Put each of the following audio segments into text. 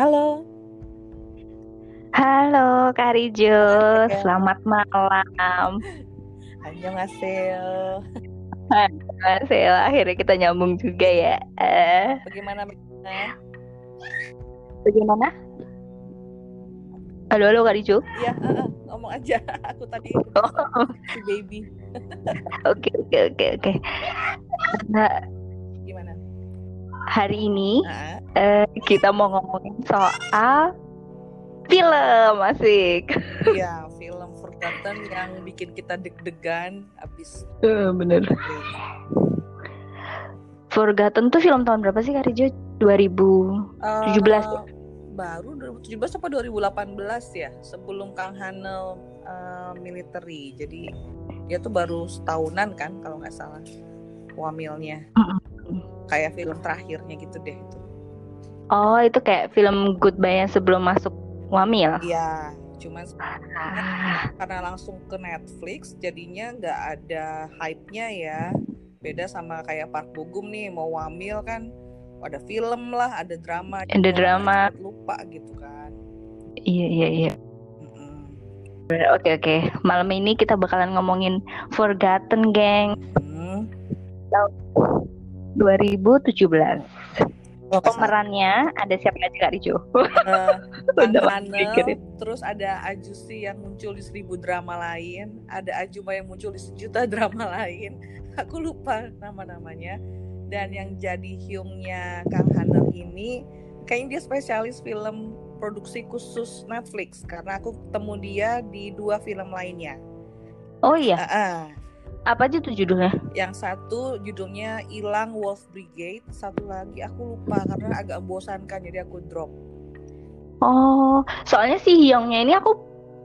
Halo. Halo Kak Rijo, selamat malam. Annyeonghaseyo. Annyeonghaseyo, akhirnya kita nyambung juga ya. Eh, Bagaimana bagaimana? Halo, halo Kak Rijo. Iya, heeh, ngomong aja. Aku tadi Oh, si baby. Oke, oke, oke, oke. Hari ini Nah, eh, kita mau ngomongin soal film, asik. iya, film Forgotten yang bikin kita deg-degan abis Eh, bener. Forgotten tuh film tahun berapa sih Kak Rijo? 2000. 17 ya? Eh, baru 2017 apa 2018 ya sebelum Kang Hanel eh, military jadi dia tuh baru setahunan kan kalau nggak salah wamilnya kayak film terakhirnya gitu deh itu Oh, itu kayak film Goodbye yang sebelum masuk Wamil. iya cuman Ah, karena langsung ke Netflix jadinya nggak ada hype-nya ya beda sama kayak Park Bogum nih mau wamil kan ada film lah ada drama Ada drama. lupa gitu kan iya, iya, iya. Oke, oke. Malam ini kita bakalan ngomongin Forgotten Gang Hmm. 2017. Oh. Pemerannya ada siapa aja Kak Rijo? Mikirin. terus ada Ajusi yang muncul di seribu drama lain, ada Ajuma yang muncul di sejuta drama lain. Aku lupa nama-namanya. Dan yang jadi Hyungnya Kang Hanel ini, kayaknya dia spesialis film produksi khusus Netflix karena aku ketemu dia di dua film lainnya. Oh iya, Ah, ah. Apa aja tuh judulnya? Yang satu judulnya Ilang Wolf Brigade, satu lagi aku lupa karena agak membosankan jadi aku drop. Oh, soalnya si Hyungnya ini aku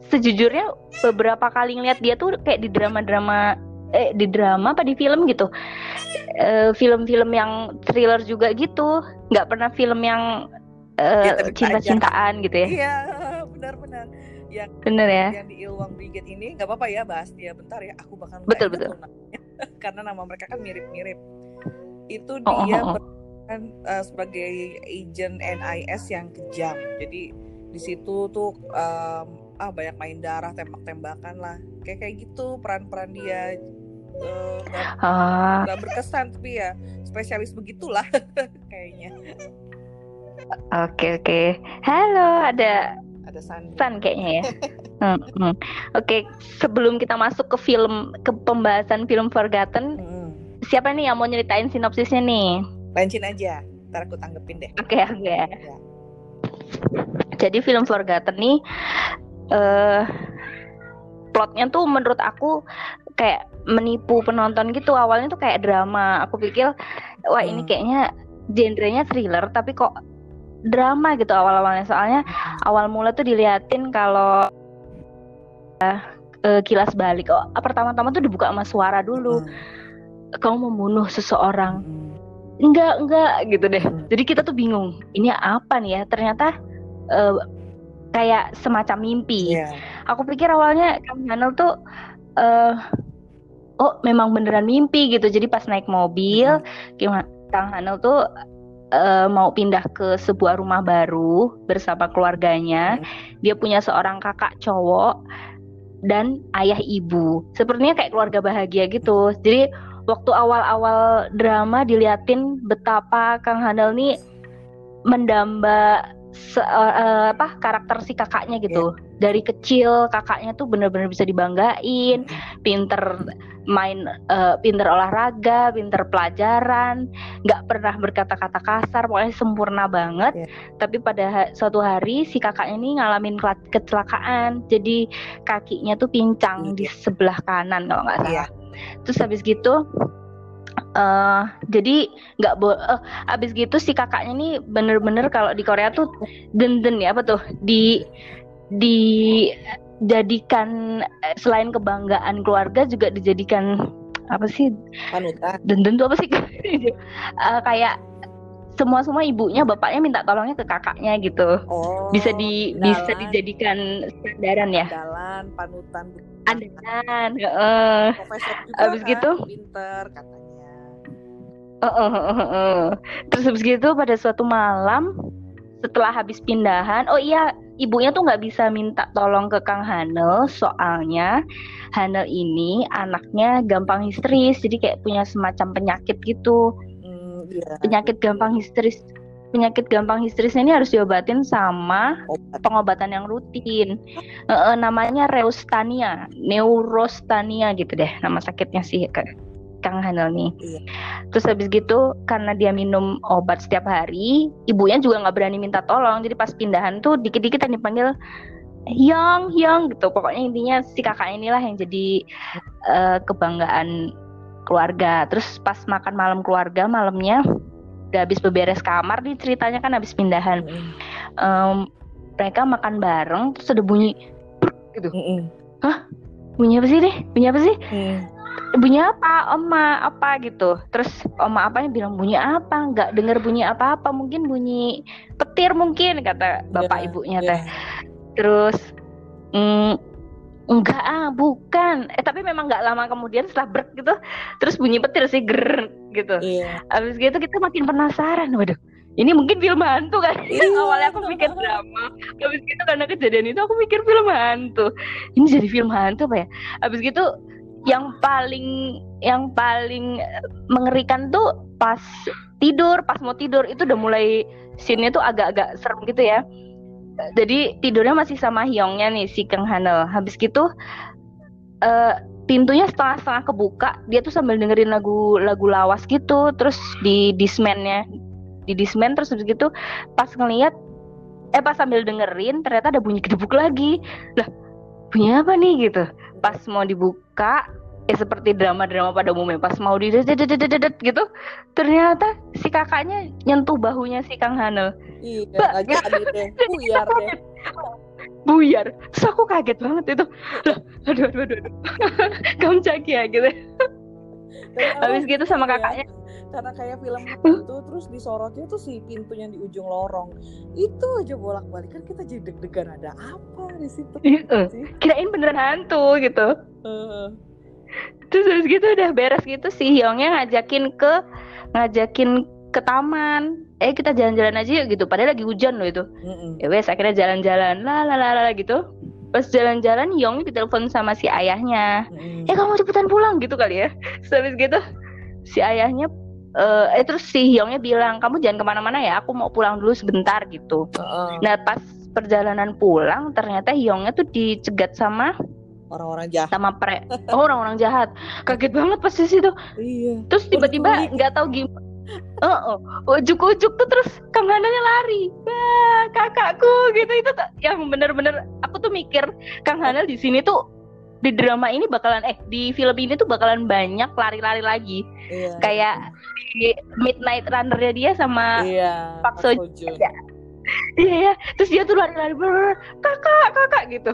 sejujurnya beberapa kali ngeliat dia tuh kayak di drama-drama eh di drama apa di film gitu. Eh, film-film yang thriller juga gitu. nggak pernah film yang tapi cinta-cintaan gitu ya. Iya. Yang Bener ya? yang di Ilwang Brigade ini nggak apa-apa ya bahas dia bentar ya. Aku bakal Betul, betul. namanya. karena nama mereka kan mirip-mirip. Itu Oh, dia oh, oh. berperan eh, sebagai agent NIS yang kejam. Jadi di situ tuh em, ah banyak main darah, tembak-tembakan lah. Kayak kayak gitu peran-peran dia eh, nggak Ah, nggak berkesan tapi ya spesialis begitulah kayaknya. oke oke. Halo, ada Ada Sandi. San kayaknya ya. Hmm, hmm. Oke, sebelum kita masuk ke film ke pembahasan film Forgotten, Mm-mm. siapa nih yang mau nyeritain sinopsisnya nih? Lancin aja, ntar aku tanggepin deh. Oke, oke. Ya. Jadi film Forgotten nih eh plotnya tuh menurut aku kayak menipu penonton gitu. Awalnya tuh kayak drama. Aku pikir wah ini Hmm. kayaknya genrenya thriller tapi kok drama gitu awal-awalnya. Soalnya awal mula tuh diliatin kalau eh, kilas balik. Oh, pertama-tama tuh dibuka sama suara dulu. Kamu membunuh seseorang. Mm. Enggak, enggak gitu deh. Hmm. Jadi kita tuh bingung. Ini apa nih ya? Ternyata eh, kayak semacam mimpi. Iya. Aku pikir awalnya Hanel tuh eh oh memang beneran mimpi gitu. Jadi pas naik mobil, gimana Kang Hanel tuh eh, mau pindah ke sebuah rumah baru bersama keluarganya. Dia punya seorang kakak cowok dan ayah ibu. Sepertinya kayak keluarga bahagia gitu. Jadi waktu awal-awal drama diliatin betapa Kang Hanel nih mendamba se- eh, apa karakter si kakaknya gitu. Dari kecil kakaknya tuh bener-bener bisa dibanggain, pinter main eh, pinter olahraga, pinter pelajaran, nggak pernah berkata-kata kasar, pokoknya sempurna banget. Iya. Tapi pada ha- suatu hari si kakaknya ini ngalamin kecelakaan, jadi kakinya tuh pincang di sebelah kanan kalau nggak salah. Iya. Terus habis gitu eh jadi nggak bo eh, habis gitu si kakaknya nih bener-bener kalau di Korea tuh denden ya apa tuh di dijadikan eh, selain kebanggaan keluarga juga dijadikan apa sih Panutan. denden tuh apa sih Eh, kayak semua semua ibunya bapaknya minta tolongnya ke kakaknya gitu Oh. bisa di bisa andalan, dijadikan sandaran ya Andalan, panutan. andalan juga Abis kan, gitu? pinter katanya. Heeh, heeh, heeh. Terus habis gitu pada suatu malam setelah habis pindahan oh iya ibunya tuh nggak bisa minta tolong ke Kang Hanel soalnya Hanel ini anaknya gampang histeris jadi kayak punya semacam penyakit gitu iya. penyakit gampang histeris penyakit gampang histerisnya ini harus diobatin sama Obat. pengobatan yang rutin eh, namanya reustania neurostania gitu deh nama sakitnya sih Kang Hanel nih Iya. terus habis gitu karena dia minum obat setiap hari ibunya juga nggak berani minta tolong jadi pas pindahan tuh dikit-dikit yang dipanggil Hyang, Hyang gitu. Pokoknya intinya si kakak inilah yang jadi eh, kebanggaan keluarga. Terus pas makan malam keluarga malamnya udah habis beberes kamar nih ceritanya kan habis pindahan. Mm-mm. Em, mereka makan bareng terus ada bunyi gitu. Mm-mm. Bunyi apa sih deh? Bunyi apa sih? Mm. Bunyi apa? Oma apa gitu. Terus oma apanya bilang bunyi apa? Nggak dengar bunyi apa-apa. Mungkin bunyi petir mungkin kata bapak Iya, ibunya iya. teh. Terus mm, enggak ah bukan. Eh tapi memang nggak lama kemudian setelah brek gitu, terus bunyi petir sih ger gitu. Iya. Habis gitu kita makin penasaran. Waduh, ini mungkin film hantu kan? Iya. Awalnya aku mikir drama. Habis gitu karena kejadian itu aku mikir film hantu. Ini jadi film hantu apa ya? Habis gitu yang paling yang paling mengerikan tuh pas tidur, pas mau tidur itu udah mulai scene-nya tuh agak-agak serem gitu ya. Jadi tidurnya masih sama Hyongnya nih si Kang Hanel. Habis gitu eh pintunya setengah-setengah kebuka, dia tuh sambil dengerin lagu lagu lawas gitu, terus di dismannya di disman terus habis gitu pas ngeliat eh pas sambil dengerin ternyata ada bunyi kedebuk lagi lah bunyi apa nih gitu pas mau dibuka ya seperti drama-drama pada umumnya pas mau di gitu ternyata si kakaknya nyentuh bahunya si Kang Hanel. Iya, nggak jadi deh. Buyar deh. buyar. Terus aku kaget banget itu. Aduh aduh aduh, aduh. kamcak ya gitu. Habis gitu sama ya, kakaknya karena kayak film itu terus disorotnya tuh si pintu yang di ujung lorong. Itu aja bolak balik kan kita jadi deg-degan ada apa di situ? Sih. kirain beneran hantu gitu. Heeh. terus habis gitu udah beres gitu si Hyongnya ngajakin ke ngajakin ke taman. Eh kita jalan-jalan aja yuk gitu. Padahal lagi hujan loh itu. Mm-mm. ya wes akhirnya jalan-jalan. Lah lah lah lah gitu. Pas jalan-jalan Hyong ditelepon sama si ayahnya. Mm-mm. eh kamu cepetan pulang gitu kali ya. Terus habis gitu si ayahnya eh eh, terus si Hyongnya bilang kamu jangan ke mana-mana ya aku mau pulang dulu sebentar gitu. Heeh. nah pas perjalanan pulang ternyata Hyongnya tuh dicegat sama orang-orang jahat. sama pre oh orang-orang jahat. Kaget banget pas di situ. Iya. Terus tiba-tiba nggak tahu gimana Oh, oh, ujuk-ujuk tuh terus Kang Hananya lari, wah kakakku gitu. Itu tuh yang bener-bener aku tuh mikir Kang Hanel di sini tuh di drama ini bakalan eh di film ini tuh bakalan banyak lari-lari lagi. Iya. Kayak di Midnight Runner-nya dia sama iya Pak Seo Jun. Ya. iya. Ya terus dia tuh lari-lari "Brr, kakak kakak gitu.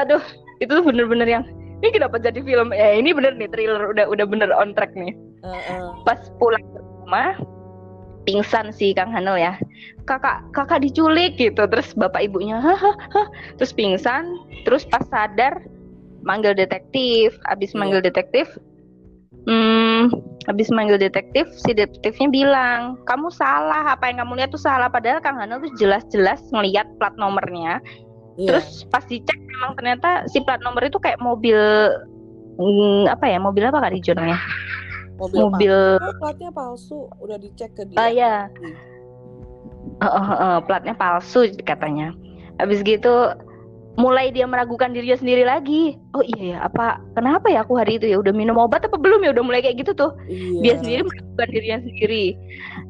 Aduh itu tuh bener-bener yang ini kenapa jadi film? Ya ini bener nih thriller udah udah bener on track nih. Heeh. pas pulang ke rumah pingsan si Kang Hanel ya. Kakak kakak diculik gitu. Terus bapak ibunya hahaha terus pingsan terus pas sadar manggil detektif abis Iya. manggil detektif hmm habis manggil detektif si detektifnya bilang kamu salah apa yang kamu lihat tuh salah padahal Kang Hanel tuh jelas-jelas ngelihat plat nomornya Iya. terus pas dicek memang ternyata si plat nomor itu kayak mobil hmm, apa ya mobil apa kali jurnalnya mobil, mobil palsu. Oh, platnya palsu udah dicek ke dia Ah ya, Eh, eh, eh, platnya palsu katanya. Habis gitu mulai dia meragukan dirinya sendiri lagi. Oh iya ya, apa kenapa ya aku hari itu ya udah minum obat apa belum ya udah mulai kayak gitu tuh. iya Dia sendiri meragukan dirinya sendiri.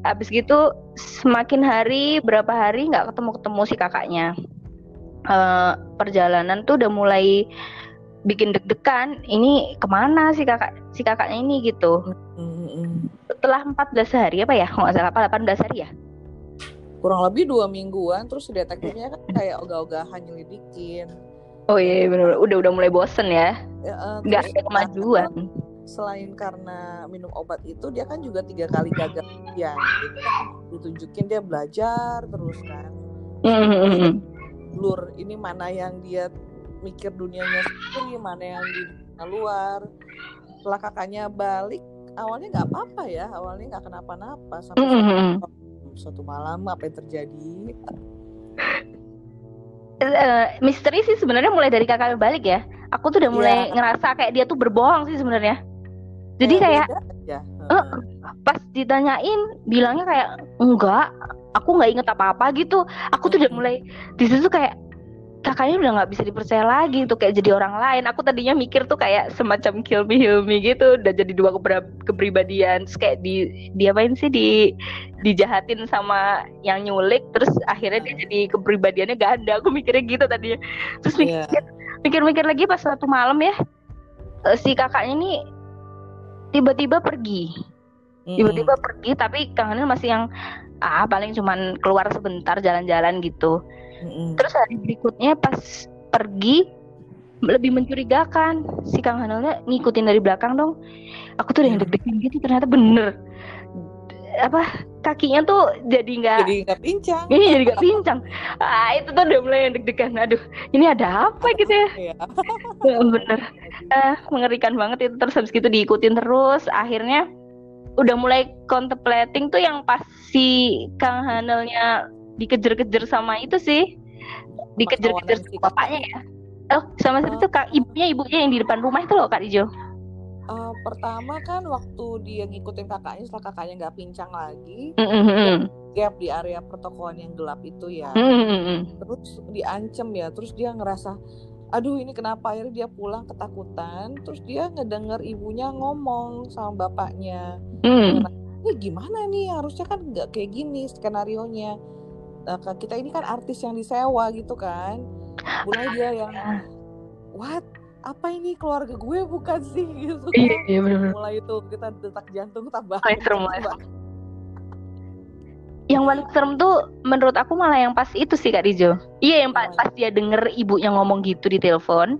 Habis gitu semakin hari berapa hari nggak ketemu-ketemu si kakaknya. Eh, perjalanan tuh udah mulai bikin deg-degan. Ini ke mana si kakak si kakaknya ini gitu. Mm-mm. Setelah 14 hari apa ya? Kalau nggak salah apa 18 hari ya? Kurang lebih dua mingguan terus detektifnya kan kayak ogah-ogahan nyelidikin Oh iya benar udah udah mulai bosen ya. Ya, eh, nggak terus ada kemajuan. selain karena minum obat itu dia kan juga tiga kali gagal ya ditunjukin dia belajar terus kan Mm-mm. blur ini mana yang dia mikir dunianya sendiri mana yang di luar setelah kakaknya balik awalnya nggak apa-apa ya awalnya nggak kenapa-napa sampai Mm-mm. Suatu malam apa yang terjadi uh, misteri sih sebenarnya mulai dari kakak balik ya. Aku tuh udah mulai yeah. ngerasa kayak dia tuh berbohong sih sebenarnya. Jadi ya, kayak uh, pas ditanyain bilangnya kayak enggak, aku nggak inget apa-apa gitu. Aku tuh udah mulai di situ kayak kakaknya udah nggak bisa dipercaya lagi tuh kayak jadi orang lain. Aku tadinya mikir tuh kayak semacam kill me heal me gitu, udah jadi dua kepribadian. Terus kayak di dia apain sih di dijahatin sama yang nyulik, terus akhirnya dia jadi kepribadiannya ganda. Aku mikirnya gitu tadinya. Terus iya. mikir mikir-mikir lagi pas satu malam ya, eh, si kakaknya ini tiba-tiba pergi. Tiba-tiba mm. pergi, tapi Kang masih yang ah paling cuman keluar sebentar jalan-jalan gitu hmm Terus hari berikutnya pas pergi lebih mencurigakan. Si Kang Hanelnya ngikutin dari belakang dong. Aku tuh udah yang deg-degan gitu ternyata bener. Apa kakinya tuh jadi nggak jadi nggak pincang. Ini jadi nggak pincang. Ah itu tuh udah mulai deg-degan. Aduh ini ada apa gitu ya? Iya. bener. Uh, mengerikan banget itu. Terus habis gitu diikutin terus. Akhirnya udah mulai contemplating tuh yang pas si Kang Hanelnya dikejar-kejar sama itu sih. Dikejar-kejar sama bapaknya ya. Oh sama uh, itu kak ibunya ibunya yang di depan rumah itu loh kak Ijo uh, pertama kan waktu dia ngikutin kakaknya setelah kakaknya nggak pincang lagi mm-hmm. gap di area pertokoan yang gelap itu ya. Mm-hmm. terus diancem ya terus dia ngerasa aduh ini kenapa? Akhirnya dia pulang ketakutan terus dia ngedenger ibunya ngomong sama bapaknya. Mm. ini gimana nih? Harusnya kan nggak kayak gini skenario nya kita ini kan artis yang disewa gitu kan. Mulai dia yang what? Apa ini keluarga gue? Bukan sih gitu kan. iya, iya bener mulai itu kita detak jantung tambah. Serem yang paling serem tuh menurut aku malah yang pas itu sih Kak Rijo iya yang pas, pas dia denger ibunya ngomong gitu di telepon.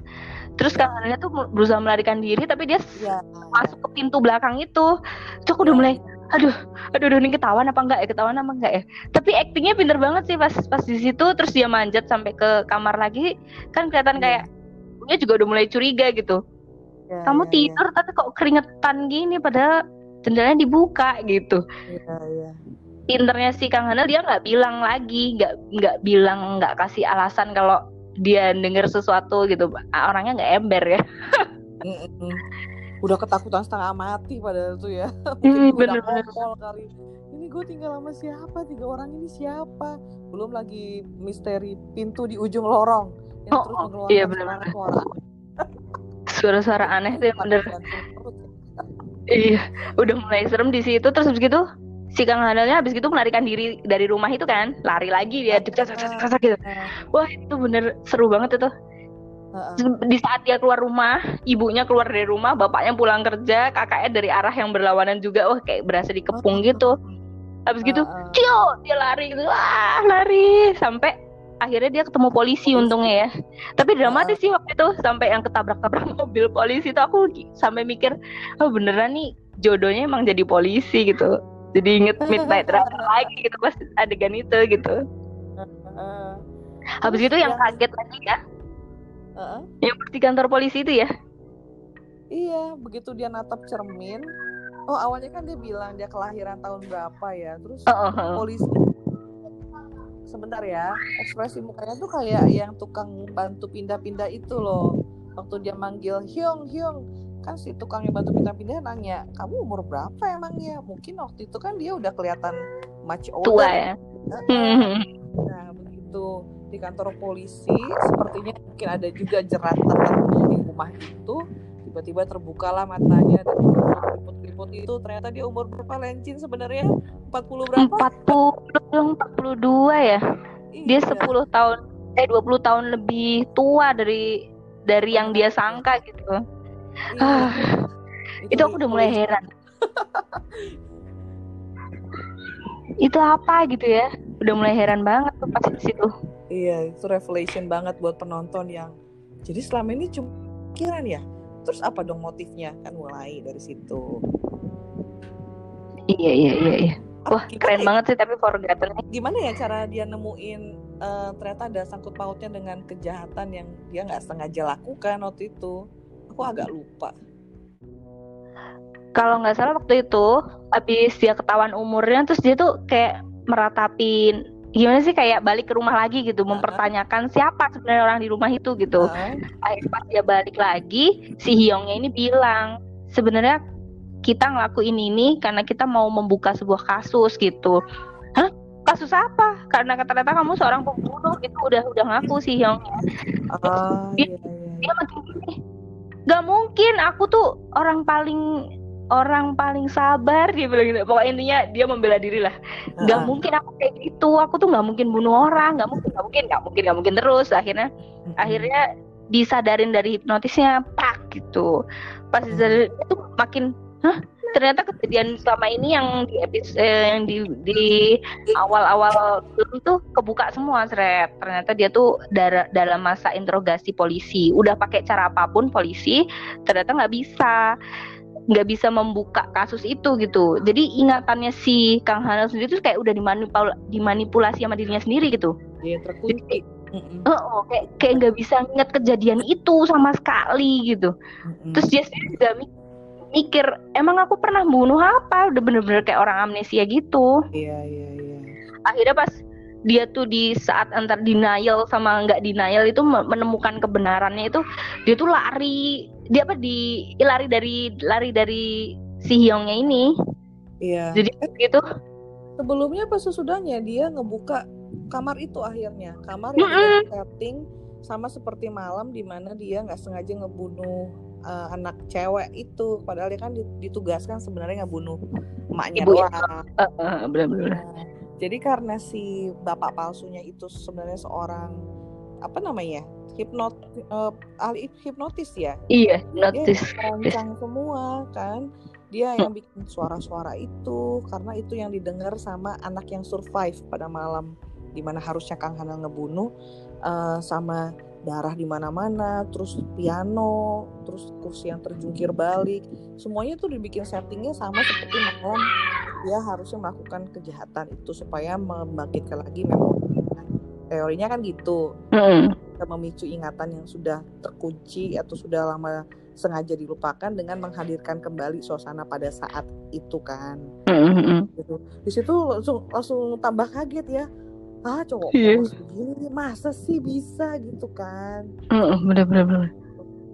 Terus ya. kanannya tuh berusaha melarikan diri tapi dia ya. masuk ke pintu belakang itu. Tuh aku udah iya. mulai aduh aduh aduh ini ketahuan apa enggak ya? Ketahuan apa enggak ya? Tapi aktingnya pinter banget sih pas pas di situ terus dia manjat sampai ke kamar lagi kan kelihatan yeah. kayak punya juga udah mulai curiga gitu. Yeah, kamu yeah, tidur yeah. tapi kok keringetan gini padahal jendelanya dibuka gitu. Yeah, yeah. pinternya si Kang Hanel dia nggak bilang lagi nggak nggak bilang nggak kasih alasan kalau dia denger sesuatu gitu. Orangnya nggak ember ya udah ketakutan setengah mati padahal tuh ya. Hmm, bener bener. kali ini. Gue tinggal sama siapa? Tiga orang ini siapa? Belum lagi misteri pintu di ujung lorong yang oh, terus oh, mengeluarkan iya bener suara. suara-suara aneh tuh bener. iya udah mulai serem di situ. Terus begitu si Kang Hanelnya habis gitu melarikan diri dari rumah itu kan. Lari lagi dia gitu. Wah itu bener seru banget itu di saat dia keluar rumah, ibunya keluar dari rumah, bapaknya pulang kerja, kakaknya dari arah yang berlawanan juga, wah kayak berasa dikepung gitu. Habis gitu, cio, dia lari gitu, wah lari. Sampai akhirnya dia ketemu polisi untungnya ya. Tapi dramatis sih waktu itu sampai yang ketabrak-tabrak mobil polisi itu aku sampai mikir, oh beneran nih jodohnya emang jadi polisi gitu. Jadi inget Midnight Runner lagi gitu pas adegan itu gitu. Habis itu yang kaget lagi ya, Uh-uh. Yang di kantor polisi itu ya? Iya, begitu dia natap cermin. Oh, awalnya kan dia bilang dia kelahiran tahun berapa ya. Terus uh-uh. polisi sebentar ya, ekspresi mukanya tuh kayak yang tukang bantu pindah-pindah itu loh. Waktu dia manggil Hyung, Hyung, kan si tukangnya bantu pindah-pindah nanya, "Kamu umur berapa emangnya?" Mungkin waktu itu kan dia udah kelihatan much older. Tua ya. Nah, begitu di kantor polisi sepertinya mungkin ada juga jerat tertentu di rumah itu. Tiba-tiba terbukalah matanya dan keriput-keriput itu. Ternyata dia umur berapa Lencin sebenarnya? 40 berapa? 40 42 ya? Iya. dia 10 tahun eh 20 tahun lebih tua dari dari yang dia sangka gitu. Iya. ah, itu, itu aku udah mulai heran. Itu apa gitu ya udah mulai heran banget tuh pas di situ Iya, itu revelation banget buat penonton yang jadi selama ini cuma pikiran ya. Terus apa dong motifnya? Kan mulai dari situ. Iya, iya, iya, iya. Wah, gimana keren ya? banget sih tapi Forgotten. Gimana ya cara dia nemuin uh, ternyata ada sangkut pautnya dengan kejahatan yang dia nggak sengaja lakukan waktu itu. Aku agak lupa. Kalau nggak salah waktu itu habis dia ketahuan umurnya terus dia tuh kayak meratapin gimana sih kayak balik ke rumah lagi gitu mempertanyakan siapa sebenarnya orang di rumah itu gitu. Akhirnya pas dia balik lagi si Hyungnya ini bilang sebenarnya kita ngelakuin ini karena kita mau membuka sebuah kasus gitu. Hah? Kasus apa? Karena ternyata kamu seorang pembunuh itu udah udah ngaku si Hyungnya oh, Dia- iya, iya. dia makin gini. Gak mungkin aku tuh orang paling orang paling sabar dia bilang gitu. Pokoknya intinya dia membela diri lah. Nggak Ah, mungkin aku kayak gitu. Aku tuh nggak mungkin bunuh orang. Nggak mungkin nggak mungkin nggak mungkin nggak mungkin terus. Akhirnya akhirnya disadarin dari hipnotisnya pak gitu. Pas disadarin itu makin hah? Ternyata kejadian selama ini yang di episode yang di di awal-awal film tuh kebuka semua seret. Ternyata dia tuh dar- dalam masa interogasi polisi. Udah pakai cara apa pun polisi ternyata nggak bisa nggak bisa membuka kasus itu gitu jadi ingatannya si Kang Hanel sendiri tuh kayak udah dimanipul dimanipulasi sama dirinya sendiri gitu Dia terkunci. Mm-mm, oh, kayak kayak nggak bisa ingat kejadian itu sama sekali gitu mm-mm. terus dia sendiri juga mi- mikir emang aku pernah bunuh apa udah bener-bener kayak orang amnesia gitu Iya, iya, iya. akhirnya pas dia tuh di saat antar denial sama nggak denial itu me- menemukan kebenarannya itu dia tuh lari dia apa di lari dari lari dari si Hyungnya ini Iya. jadi gitu Sebelumnya apa sesudahnya dia ngebuka kamar itu akhirnya kamar yang udah setting sama seperti malam di mana dia nggak sengaja ngebunuh eh, anak cewek itu padahal dia kan ditugaskan sebenarnya ngebunuh emaknya Ibu ya. doang. Eh, eh, bener-bener Nah, jadi karena si bapak palsunya itu sebenarnya seorang apa namanya hipnot eh, ahli hipnotis ya? Iya yang merancang semua kan. Dia yang bikin suara-suara itu karena itu yang didengar sama anak yang survive pada malam di mana harusnya Kang Hanel ngebunuh eh, sama darah di mana-mana terus piano terus kursi yang terjungkir balik. Semuanya tuh dibikin settingnya sama seperti malam. Dia harusnya melakukan kejahatan itu supaya membangkitkan lagi memori teorinya kan gitu. Mm-mm. kita memicu ingatan yang sudah terkunci atau sudah lama sengaja dilupakan dengan menghadirkan kembali suasana pada saat itu kan. Gitu. Di situ langsung langsung tambah kaget ya. Ah cowok Iya. polos begini masa sih bisa gitu kan? Bener-bener bener.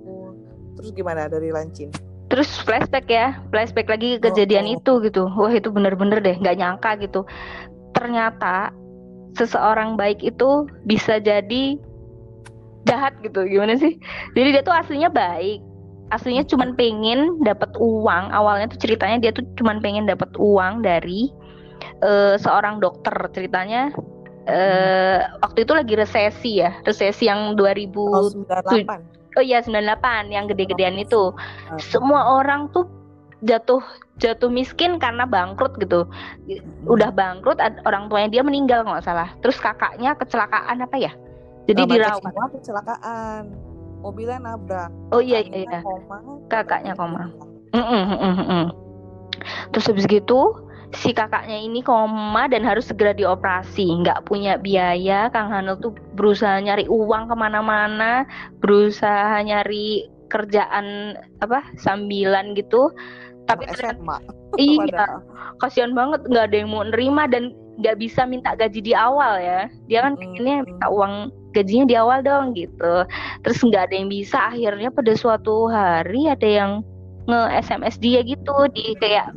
Oh, terus gimana dari lancin? Terus flashback ya flashback lagi ke kejadian Oh, oh. itu gitu. Wah itu bener-bener deh nggak nyangka gitu. Ternyata seseorang baik itu bisa jadi jahat gitu. Gimana sih? Jadi dia tuh aslinya baik. Aslinya cuman pengen dapat uang. Awalnya tuh ceritanya dia tuh cuman pengen dapat uang dari eh, seorang dokter. Ceritanya eh waktu itu lagi resesi ya. Resesi yang 2000 tahun 98 oh iya 98 yang gede-gedean itu. Semua orang tuh jatuh jatuh miskin karena bangkrut gitu udah bangkrut orang tuanya dia meninggal nggak salah terus kakaknya kecelakaan apa ya jadi mereka dirawat kecelakaan mobilnya nabrak oh iya iya, iya. koma Kakaknya koma. meninggal. Mm-mm, mm-mm, mm-mm. terus habis gitu si kakaknya ini koma dan harus segera dioperasi nggak punya biaya Kang Hanel tuh berusaha nyari uang ke mana-mana berusaha nyari kerjaan apa sambilan gitu tapi SMA iya kasihan banget nggak ada yang mau nerima dan nggak bisa minta gaji di awal ya. Dia kan pengennya mm. minta uang gajinya di awal dong gitu. Terus nggak ada yang bisa akhirnya pada suatu hari ada yang nge SMS dia gitu di kayak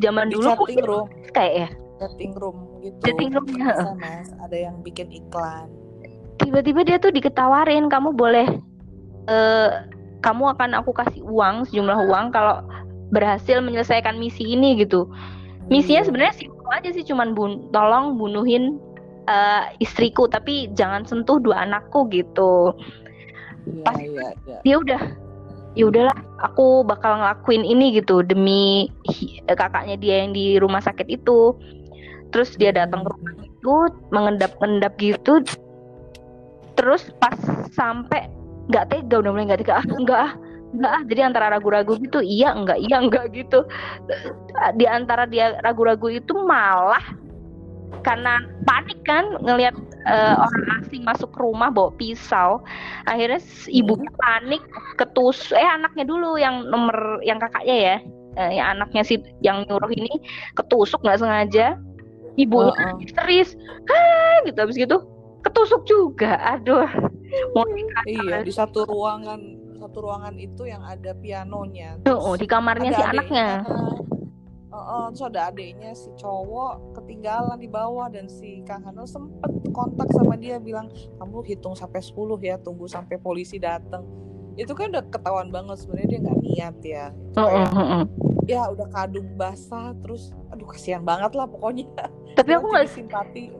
zaman di dulu chatting room. kayak ya? Chatting room gitu. Chatting room, ya. SMS ada yang bikin iklan. Tiba-tiba dia tuh diketawarin kamu boleh eh kamu akan aku kasih uang sejumlah uang kalau berhasil menyelesaikan misi ini gitu. Misinya Iya. sebenarnya simpel aja sih cuman bun tolong bunuhin eh, istriku tapi jangan sentuh dua anakku gitu. Iya, pas- iya, iya. dia udah ya udahlah aku bakal ngelakuin ini gitu demi kakaknya dia yang di rumah sakit itu. Terus dia datang ke rumah itu mengendap-endap gitu. Terus pas sampai nggak tega udah mulai nggak tega ah enggak ah enggak ah jadi antara ragu-ragu gitu iya enggak iya enggak gitu. Di antara dia ragu-ragu itu malah karena panik kan ngelihat eh, orang asing masuk ke rumah bawa pisau. Akhirnya s- ibunya panik ketus eh anaknya dulu yang nomor yang kakaknya ya eh, yang anaknya si yang nyuruh ini ketusuk nggak sengaja. Ibunya Uh-uh. histeris ah gitu habis gitu ketusuk juga. Aduh. Mau Iya, di satu ruangan satu ruangan itu yang ada pianonya. oh, di kamarnya si anaknya? Heeh, terus ada adiknya si cowok ketinggalan di bawah dan si Kang Hanel sempet kontak sama dia bilang kamu hitung sampai 10 ya tunggu sampai polisi datang itu kan udah ketahuan banget sebenarnya dia nggak niat ya. Oh, kayak, oh, oh, oh. ya udah kadung basah terus aduh kasihan banget lah pokoknya. Tapi aku nggak simpati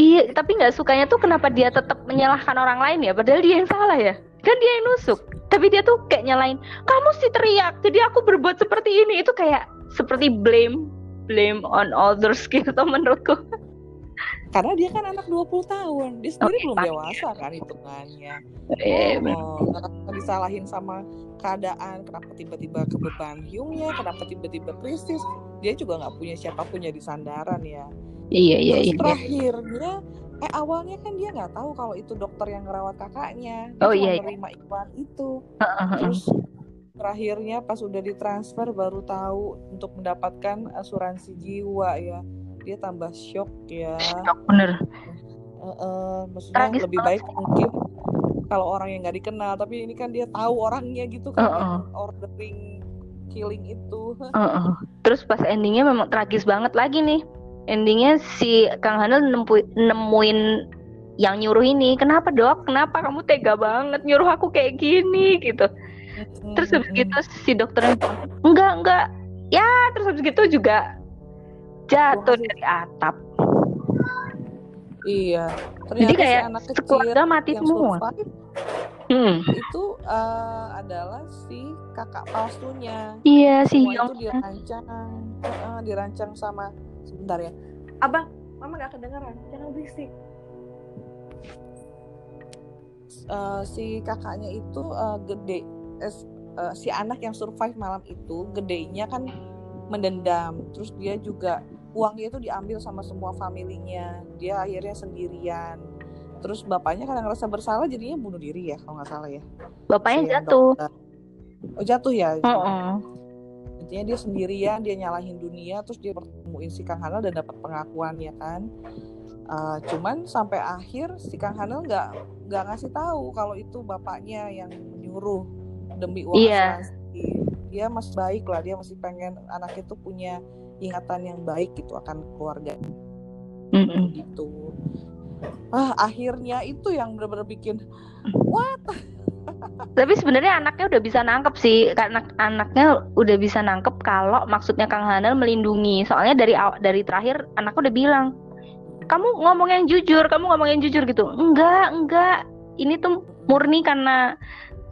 iya tapi nggak sukanya tuh kenapa dia tetap menyalahkan orang lain ya? Padahal dia yang salah ya? Kan dia yang nusuk tapi dia tuh kayak nyalain kamu sih teriak jadi aku berbuat seperti ini. Itu kayak seperti blame blame on others gitu menurutku. Karena dia kan anak 20 tahun dia sendiri Oke, belum Pak. dewasa kan hitungannya. Eh, Oh, kenapa disalahin sama keadaan? Kenapa tiba-tiba kebeban Hyungnya kenapa tiba-tiba krisis? Dia juga nggak punya siapa pun jadi sandaran ya iya iya terus iya. terakhirnya eh awalnya kan dia nggak tahu kalau itu dokter yang ngerawat kakaknya. Dia Oh, cuma iya, iya. menerima iklan itu. Terus terakhirnya pas udah ditransfer baru tahu untuk mendapatkan asuransi jiwa ya. Dia tambah shock ya. Shock, bener. Eh, eh, maksudnya Tragis lebih banget baik mungkin kalau orang yang nggak dikenal tapi ini kan dia tahu orangnya gitu kan Uh-uh. yang ordering killing itu. Heeh. terus pas endingnya memang tragis banget lagi nih endingnya si Kang Hanel nempu- nemuin yang nyuruh ini. Kenapa dok? Kenapa kamu tega banget nyuruh aku kayak gini gitu? Terus habis gitu si dokternya enggak enggak. Ya terus habis gitu juga jatuh Wah, dari atap. Iya. Ternyata jadi si kayak anak kecil sekeluarga mati semua. survive hmm. itu eh, adalah si kakak palsunya. Iya si Hyung itu dirancang eh, dirancang sama sebentar ya. Abang mama nggak kedengeran. Jangan berisik. Eh, si kakaknya itu eh, gede. Eh, eh, si anak yang survive malam itu gedenya kan mendendam. Terus dia juga uangnya itu diambil sama semua familinya. Dia akhirnya sendirian. Terus bapaknya karena ngerasa bersalah jadinya bunuh diri ya kalau nggak salah ya. Bapaknya jatuh dokter. oh jatuh ya? Heeh. Intinya dia sendirian dia nyalahin dunia terus dia bertemuin si Kang Hanel dan dapat pengakuan ya kan? Uh, cuman sampai akhir si Kang Hanel nggak nggak ngasih tahu kalau itu bapaknya yang menyuruh demi uang Iya. asuransi. Dia masih baik lah dia masih pengen anak itu punya ingatan yang baik gitu akan keluarga. Mm-mm. gitu. Ah akhirnya itu yang benar-benar bikin what Tapi sebenarnya anaknya udah bisa nangkep sih, anak anaknya udah bisa nangkep kalau maksudnya Kang Hanel melindungi. Soalnya dari dari terakhir anakku udah bilang, kamu ngomong yang jujur, kamu ngomong yang jujur gitu. Enggak, enggak. Ini tuh murni karena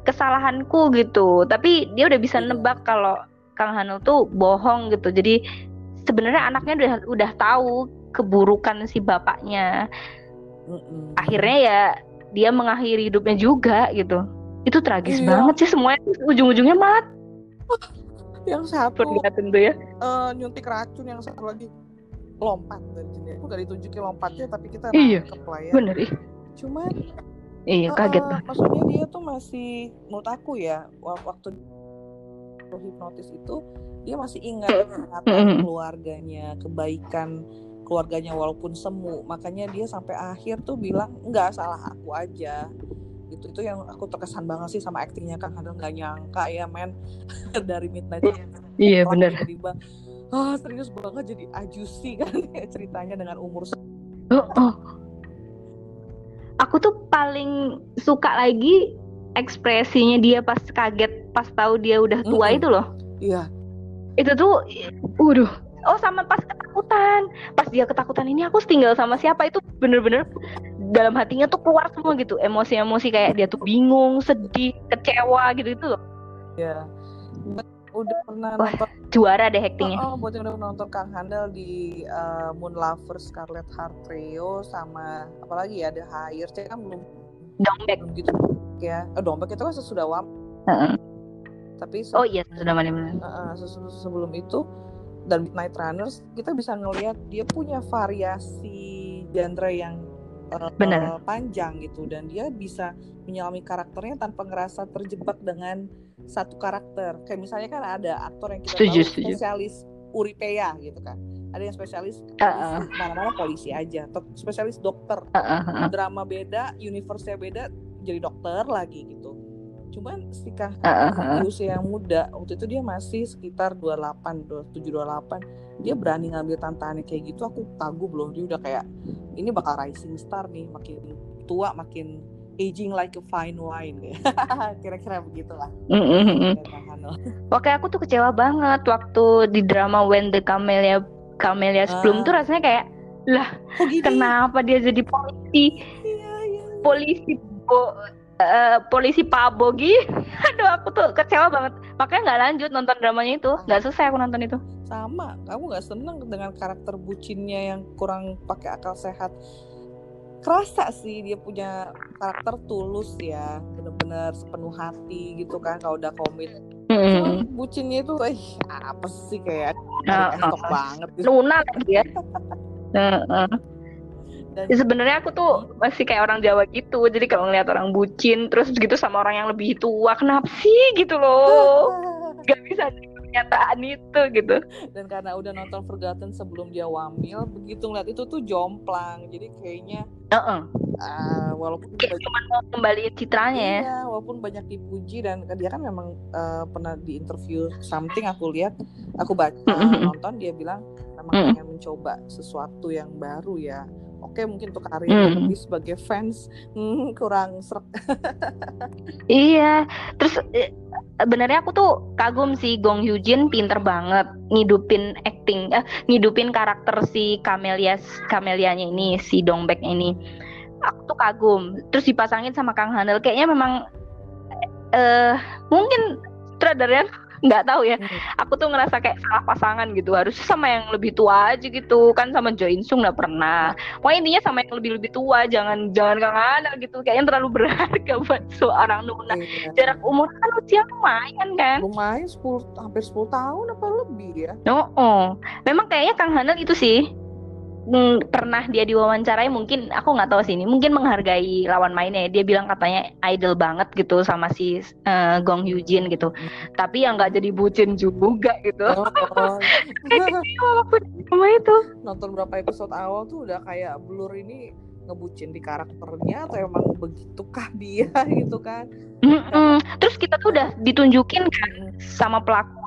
kesalahanku gitu. Tapi dia udah bisa nebak kalau Kang Hanel tuh bohong gitu. Jadi sebenarnya anaknya udah udah tahu keburukan si bapaknya. Akhirnya ya dia mengakhiri hidupnya juga gitu. Itu tragis Iya. banget sih semuanya ujung-ujungnya mati yang satu perlihatin tuh ya. eh, nyuntik racun yang satu lagi lompat dari jendela itu gak ditunjukin lompatnya tapi kita Iya. nangkep lah ya Bener ih. cuman Iya kaget eh, banget. maksudnya dia tuh masih menurut aku ya wak- waktu hipnotis itu dia masih ingat ingatan keluarganya kebaikan keluarganya walaupun semu makanya dia sampai akhir tuh bilang enggak salah aku aja gitu itu yang aku terkesan banget sih sama aktingnya kan kadang nggak nyangka ya men dari midnight Iya Wah, bener. tiba-tiba ah serius banget jadi ajusi kan ceritanya dengan umur Oh, oh. Aku tuh paling suka lagi ekspresinya dia pas kaget pas tahu dia udah tua Mm-mm. itu loh. iya Itu tuh, waduh. Oh sama pas ketakutan, pas dia ketakutan ini aku tinggal sama siapa itu bener-bener dalam hatinya tuh keluar semua gitu emosi-emosi kayak dia tuh bingung, sedih, kecewa gitu itu loh. ya udah pernah Wah, nonton Juara deh actingnya. oh, oh, buat yang udah nonton Kang Handel di uh, Moon Lover Scarlet Heart Trio sama apalagi ya ada Higher saya kan belum Dombek. belum gitu ya oh, dompet itu kan sesudah wam Heeh. tapi se- Oh iya sudah mana-mana. uh, se- sebelum itu dan Midnight Runners kita bisa ngelihat dia punya variasi genre yang uh, Benar. uh, panjang gitu dan dia bisa menyelami karakternya tanpa ngerasa terjebak dengan satu karakter kayak misalnya kan ada aktor yang kita Setuju, tahu setuju. spesialis Uripea gitu kan ada yang spesialis Uh-uh. mana-mana polisi aja atau spesialis dokter Uh, uh, uh. drama beda universe-nya beda jadi dokter lagi gitu cuman si Kang Uh, uh, uh. di usia yang muda waktu itu dia masih sekitar 28 27 28 dia berani ngambil tantangannya kayak gitu aku kagum loh dia udah kayak ini bakal rising star nih makin tua makin aging like a fine wine kira-kira begitulah Mm, mm, mm, mm. Oke, aku tuh kecewa banget waktu di drama When the Camellia Camellias Ah. Bloom tuh rasanya kayak kok gini kenapa dia jadi polisi Iya, iya. polisi bo, eh, polisi pabo gitu. Aduh, aku tuh kecewa banget. Makanya nggak lanjut nonton dramanya itu. Nggak selesai aku nonton itu. sama kamu nggak seneng dengan karakter bucinnya yang kurang pakai akal sehat kerasa sih dia punya karakter tulus ya bener-bener sepenuh hati gitu kan kalau udah komit Cuma Mm. bucinnya itu ih apa sih kayak estok ah. banget gitu. Luna lagi ya. Heeh. Dan Ya, sebenarnya aku tuh masih kayak orang Jawa gitu. Jadi kalau ngeliat orang bucin terus gitu sama orang yang lebih tua, kenapa sih gitu loh? Gak bisa kenyataan itu gitu. dan karena udah nonton Forgotten sebelum dia wamil begitu ngeliat itu tuh jomplang jadi kayaknya Heeh. ah, walaupun Kayak cuma mau kembaliin citranya ya. Iya, walaupun banyak dipuji dan dia kan memang eh, pernah di interview something aku lihat, aku baca nonton dia bilang memang Mhm. pengen mencoba sesuatu yang baru ya. Oke mungkin untuk karir Mhm. tapi sebagai fans hmm, kurang serak. Iya, terus benernya aku tuh kagum sih Gong Yoo Jin pinter banget ngidupin acting, eh, ngidupin karakter si Camellia Camelianya ini, si Dongbek ini. Aku tuh kagum. Terus dipasangin sama Kang Hanel, kayaknya memang eh mungkin sutradaranya nggak tahu ya. Aku tuh ngerasa kayak salah pasangan gitu. Harusnya sama yang lebih tua aja gitu, kan sama Jo In Sung nggak pernah. Pokoknya intinya sama yang lebih lebih tua, jangan jangan Kang Hanel gitu. Kayaknya terlalu berharga buat seorang Nuna Iya. jarak umur kan usia lumayan kan Lumayan 10 hampir 10 tahun apa lebih ya. oh, oh. memang kayaknya Kang Hanel itu sih mm, pernah dia diwawancarai mungkin aku nggak tahu sih ini mungkin menghargai lawan mainnya dia bilang katanya idol banget gitu sama si eh, Gong Yoo Jin gitu tapi yang nggak jadi bucin juga gitu Oh, oh. walaupun sama itu nonton berapa episode awal tuh udah kayak Blur ini ngebucin di karakternya atau emang begitukah dia gitu kan. Mm-mm. terus kita tuh udah ditunjukin kan sama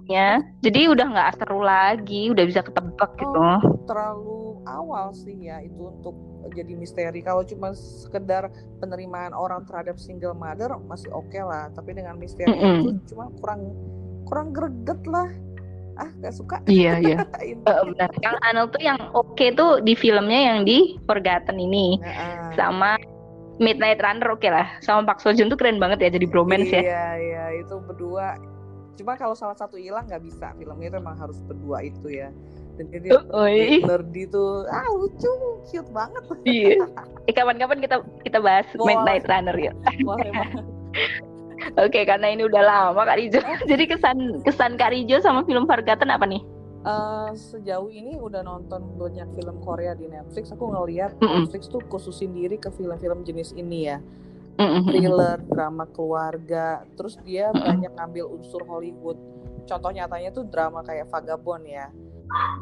pelakunya jadi udah nggak seru lagi udah bisa ketebak gitu terlalu awal sih ya itu untuk jadi misteri. Kalau cuma sekedar penerimaan orang terhadap single mother masih oke lah, tapi dengan misteri Mm-mm. itu cuma kurang kurang greget lah. Ah, gak suka. iya iya. Eh, benar. Kang Anel tuh yang oke tuh di filmnya yang di Forgotten ini Nah, sama Midnight Runner oke lah. Sama Park Seo Joon tuh keren banget ya jadi bromance ya. Iya, iya, itu berdua. Cuma kalau salah satu hilang nggak bisa. Filmnya itu emang harus berdua itu ya. Dan jadi Oh, iya. nerdy tuh, ah lucu, cute banget. Iya. Eh, kapan-kapan kita kita bahas Boleh. Midnight Runner ya. Boleh. Oke, karena ini udah lama Kak Rijo. jadi kesan kesan Kak Rijo sama film Forgotten apa nih? Eh, sejauh ini udah nonton banyak film Korea di Netflix. Aku ngeliat Mm-mm. Netflix tuh khususin diri ke film-film jenis ini ya. Thriller, drama keluarga. Terus dia banyak ngambil unsur Hollywood. Contoh nyatanya tuh drama kayak Vagabond ya.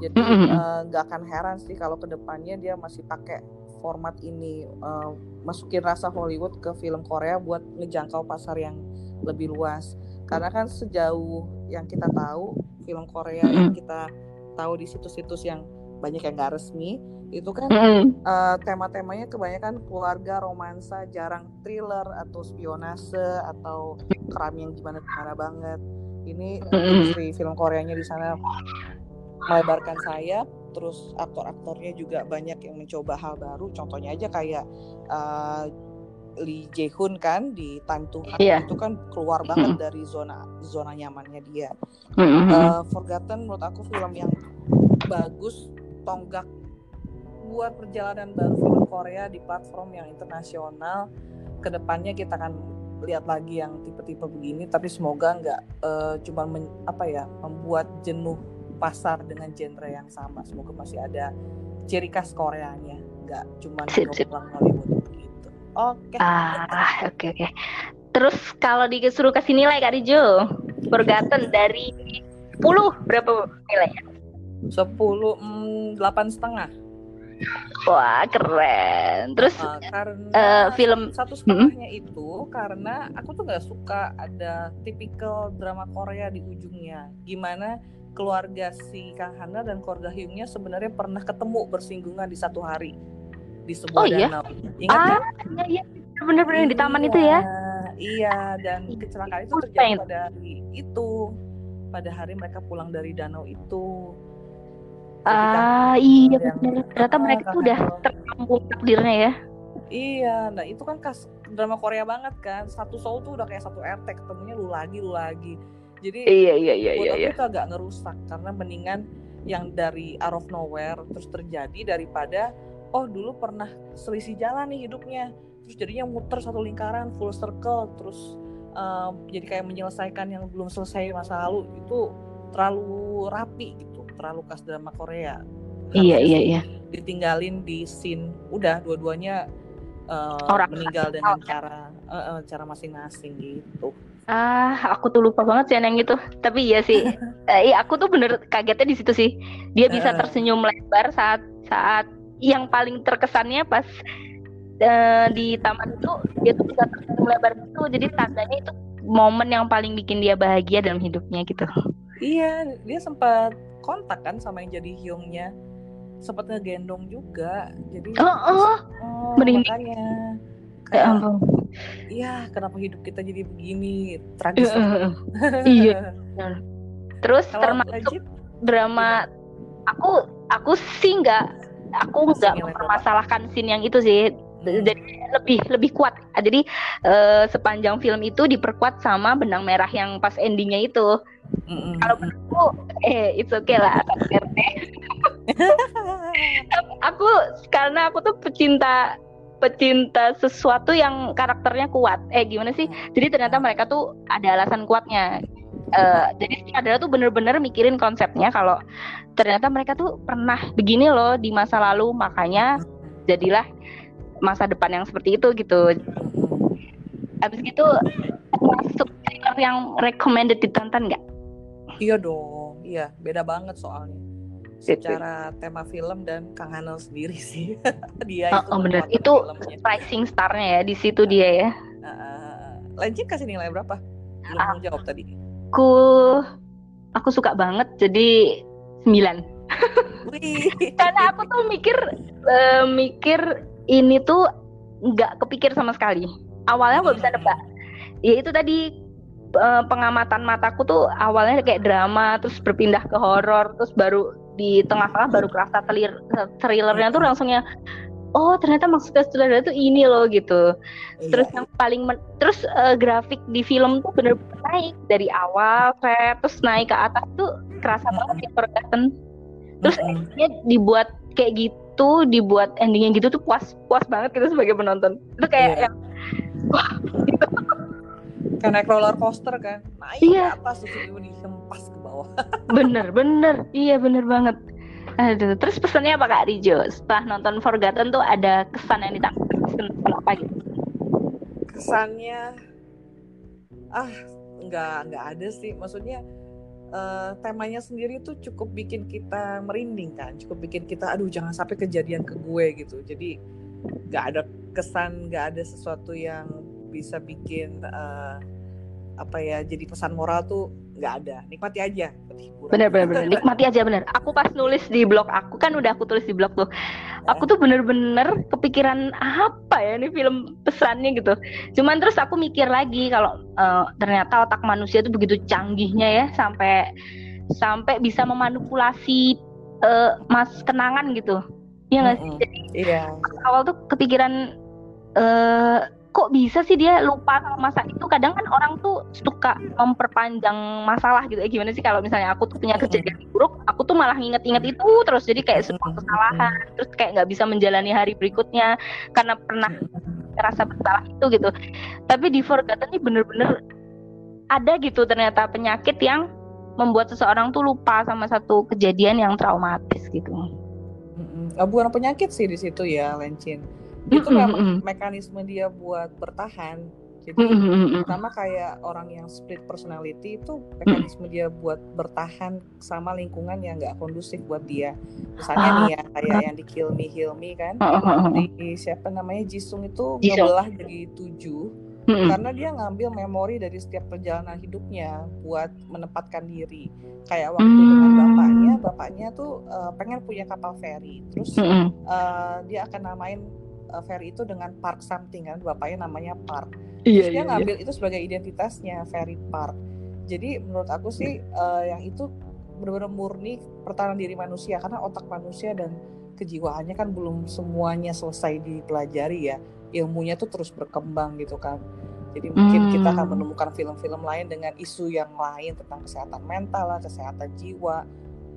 Jadi eh, nggak akan heran sih kalau ke depannya dia masih pakai format ini, eh, masukin rasa Hollywood ke film Korea buat ngejangkau pasar yang lebih luas. Karena kan sejauh yang kita tahu film Korea yang kita tahu di situs-situs yang banyak yang nggak resmi itu kan Mm-mm. eh, tema-temanya kebanyakan keluarga, romansa, jarang thriller atau spionase atau kram yang gimana gimana banget. Ini Mm-mm. industri film Koreanya di sana melebarkan sayap, terus aktor-aktornya juga banyak yang mencoba hal baru. Contohnya aja kayak eh, Lee Jae Hoon kan di Time to Hunt Iya. itu kan keluar banget dari zona zona nyamannya dia. Mm-mm. Eh, Forgotten menurut aku film yang bagus tonggak buat perjalanan baru film Korea di platform yang internasional. Ke depannya kita akan lihat lagi yang tipe-tipe begini tapi semoga nggak eh, cuma men- apa ya membuat jenuh pasar dengan genre yang sama. Semoga masih ada ciri khas Koreanya nggak cuma jomplang Hollywood gitu. Oke. Ah, oke oke. Terus kalau disuruh kasih nilai Kak Rijo, Forgotten dari 10 berapa nilainya? Sepuluh mm, delapan setengah Wah keren. Terus uh, karena uh, film satu setengahnya mm -hmm. itu karena aku tuh nggak suka ada tipikal drama Korea di ujungnya. Gimana keluarga si Kang Hana dan keluarga Hyungnya sebenarnya pernah ketemu bersinggungan di satu hari di sebuah oh, iya? danau. Ingat ah, kan? Iya, iya. Bener-bener iya, di taman itu ya? Iya, dan kecelakaan itu terjadi pada hari itu. Pada hari mereka pulang dari danau itu. Ah, iya benar. Ternyata mereka tuh udah terkampung takdirnya ya. Iya, nah itu kan kas drama Korea banget kan. Satu Soul tuh udah kayak satu RT ketemunya lu lagi lu lagi. Jadi iya iya iya iya, iya. itu agak ngerusak karena mendingan yang dari out of nowhere terus terjadi daripada oh dulu pernah selisih jalan nih hidupnya terus jadinya muter satu lingkaran full circle terus um, jadi kayak menyelesaikan yang belum selesai masa lalu itu terlalu rapi gitu terlalu khas drama Korea iya iya iya ditinggalin di scene udah dua-duanya uh, Orang meninggal dengan cara uh, uh, cara masing-masing gitu Ah, aku tuh lupa banget sih yang itu. Tapi iya sih, eh, iya, aku tuh bener kagetnya di situ sih. Dia bisa tersenyum lebar saat saat yang paling terkesannya pas uh, di taman itu dia tuh bisa tersenyum lebar gitu. Jadi tandanya itu momen yang paling bikin dia bahagia dalam hidupnya gitu. Iya, dia sempat kontak kan sama yang jadi Hyungnya. Sempat ngegendong juga. Jadi Oh, oh. oh makanya kayak ya ampun iya kenapa hidup kita jadi begini tragis iya terus Kalau termasuk legit, drama ya. aku aku sih nggak aku nggak mempermasalahkan scene yang itu sih. Jadi lebih lebih kuat jadi uh, sepanjang film itu diperkuat sama benang merah yang pas endingnya itu mm-hmm. kalau menurutku eh it's okay lah aku karena aku tuh pecinta pecinta sesuatu yang karakternya kuat. Eh gimana sih? Jadi ternyata mereka tuh ada alasan kuatnya. Uh, jadi adalah tuh bener-bener mikirin konsepnya kalau ternyata mereka tuh pernah begini loh di masa lalu makanya jadilah masa depan yang seperti itu gitu. Abis gitu masuk trailer yang recommended ditonton nggak? Iya dong, iya. Beda banget soalnya. Secara tema film dan Kang Hanel sendiri sih. Dia oh, itu oh benar itu rising starnya ya di situ dia ya? Uh, Lanjut kasih nilai berapa? Belum uh, jawab tadi. Aku aku suka banget jadi sembilan. Karena aku tuh mikir uh, mikir ini tuh nggak kepikir sama sekali awalnya gue bisa nebak ya itu tadi uh, pengamatan mataku tuh awalnya kayak drama terus berpindah ke horor terus baru di tengah-tengah baru kerasa telir thrillernya tuh langsungnya oh ternyata maksudnya sutradara tuh ini loh gitu. Iya. Terus yang paling terus uh, grafik di film tuh bener-bener naik dari awal kayak terus naik ke atas tuh kerasa mm banget di Forgotten. Terus mm endingnya dibuat kayak gitu, dibuat endingnya gitu tuh puas puas banget gitu sebagai penonton. Itu kayak yeah. yang wah gitu. Kayak naik roller coaster kan, naik yeah. ke atas terus dihempas ke bawah. bener bener iya bener banget Aduh, terus pesannya apa Kak Rijo? Setelah nonton Forgotten tuh ada kesan yang ditangkap kesan apa gitu? Kesannya ah nggak nggak ada sih. Maksudnya uh, temanya sendiri tuh cukup bikin kita merinding kan, cukup bikin kita aduh jangan sampai kejadian ke gue gitu. Jadi nggak ada kesan, nggak ada sesuatu yang bisa bikin uh, apa ya jadi pesan moral tuh nggak ada. Nikmati aja bener bener bener nikmati aja bener aku pas nulis di blog aku kan udah aku tulis di blog tuh. Aku tuh bener-bener kepikiran apa ya ini film pesannya gitu. Cuman terus aku mikir lagi kalau uh, ternyata otak manusia tuh begitu canggihnya ya sampai sampai bisa memanipulasi uh, mas kenangan gitu. Iya nggak sih? Jadi iya. awal tuh kepikiran uh, kok bisa sih dia lupa sama masa itu? Kadang kan orang tuh suka memperpanjang masalah gitu. Ya gimana sih kalau misalnya aku tuh punya kejadian buruk aku tuh malah nginget-inget itu terus. Jadi kayak sebuah kesalahan terus kayak nggak bisa menjalani hari berikutnya karena pernah merasa bersalah itu gitu. Tapi di Forgotten ini bener-bener ada gitu ternyata penyakit yang membuat seseorang tuh lupa sama satu kejadian yang traumatis gitu. Bukan penyakit sih di situ ya, Lencin itu memang mekanisme dia buat bertahan Jadi sama kayak orang yang split personality itu mekanisme dia buat bertahan sama lingkungan yang nggak kondusif buat dia. Misalnya nih ya kayak yang di Kill Me Heal Me kan, di siapa namanya Jisung itu ngebelah jadi tujuh hmm. karena dia ngambil memori dari setiap perjalanan hidupnya buat menempatkan diri. Kayak waktu hmm. dengan bapaknya, bapaknya tuh uh, pengen punya kapal feri, terus hmm. uh, dia akan namain uh, ferry itu dengan Park something kan, bapaknya namanya Park Iya, dia iya, ngambil iya. itu sebagai identitasnya Ferry Park. Jadi menurut aku sih uh, yang itu benar-benar murni pertahanan diri manusia karena otak manusia dan kejiwaannya kan belum semuanya selesai dipelajari ya. Ilmunya tuh terus berkembang gitu kan. Jadi mungkin hmm. kita akan menemukan film-film lain dengan isu yang lain tentang kesehatan mental lah, kesehatan jiwa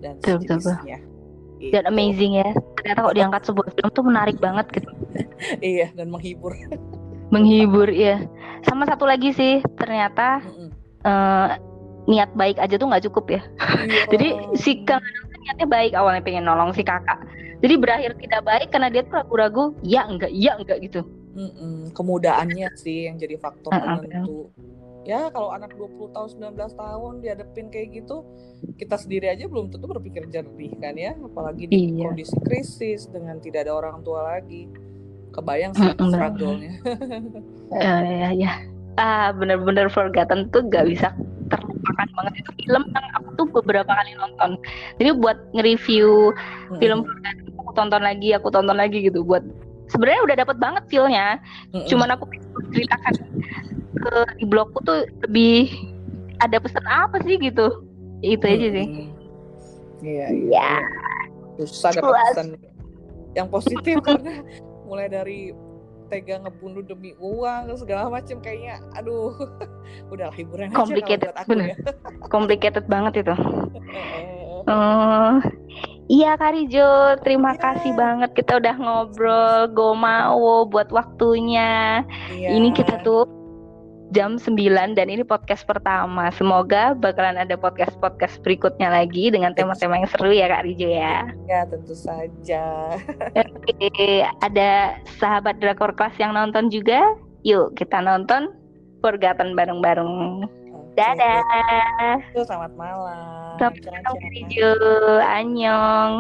dan sejenisnya. Dan amazing ya. Ternyata kok diangkat sebuah film tuh menarik banget gitu. iya, dan menghibur. menghibur ya sama satu lagi sih ternyata uh, niat baik aja tuh nggak cukup ya iya. jadi si kang niatnya baik awalnya pengen nolong si kakak jadi berakhir tidak baik karena dia tuh ragu-ragu ya enggak ya enggak gitu Mm-mm. kemudaannya sih yang jadi faktor penentu ya kalau anak 20 tahun 19 tahun dihadapin kayak gitu kita sendiri aja belum tentu berpikir jernih kan ya apalagi di iya. kondisi krisis dengan tidak ada orang tua lagi kebayang sih mm, struggle-nya. uh, ya ya. Ah, bener-bener Forgotten tuh gak bisa terlupakan banget itu film yang aku tuh beberapa kali nonton. Jadi buat nge-review hmm. film Forgotten aku tonton lagi, aku tonton lagi gitu buat sebenarnya udah dapat banget feelnya. Hmm. Cuman aku ceritakan ke di blogku tuh lebih ada pesan apa sih gitu. Itu hmm. aja sih. Iya, iya. Ya. Susah dapat pesan yang positif karena mulai dari tega ngebunuh demi uang segala macam kayaknya aduh udah hiburan complicated aja bener. ya. complicated banget itu oh iya Karijo terima yeah. kasih banget kita udah ngobrol go mau buat waktunya yeah. ini kita tuh jam 9 dan ini podcast pertama. Semoga bakalan ada podcast-podcast berikutnya lagi dengan tema-tema yang seru ya Kak Rijo ya. Ya, tentu saja. Oke, ada sahabat Drakor Kelas yang nonton juga. Yuk, kita nonton Forgotten bareng-bareng. Dadah. Selamat malam. Selamat malam Kak Rijo. Annyeong.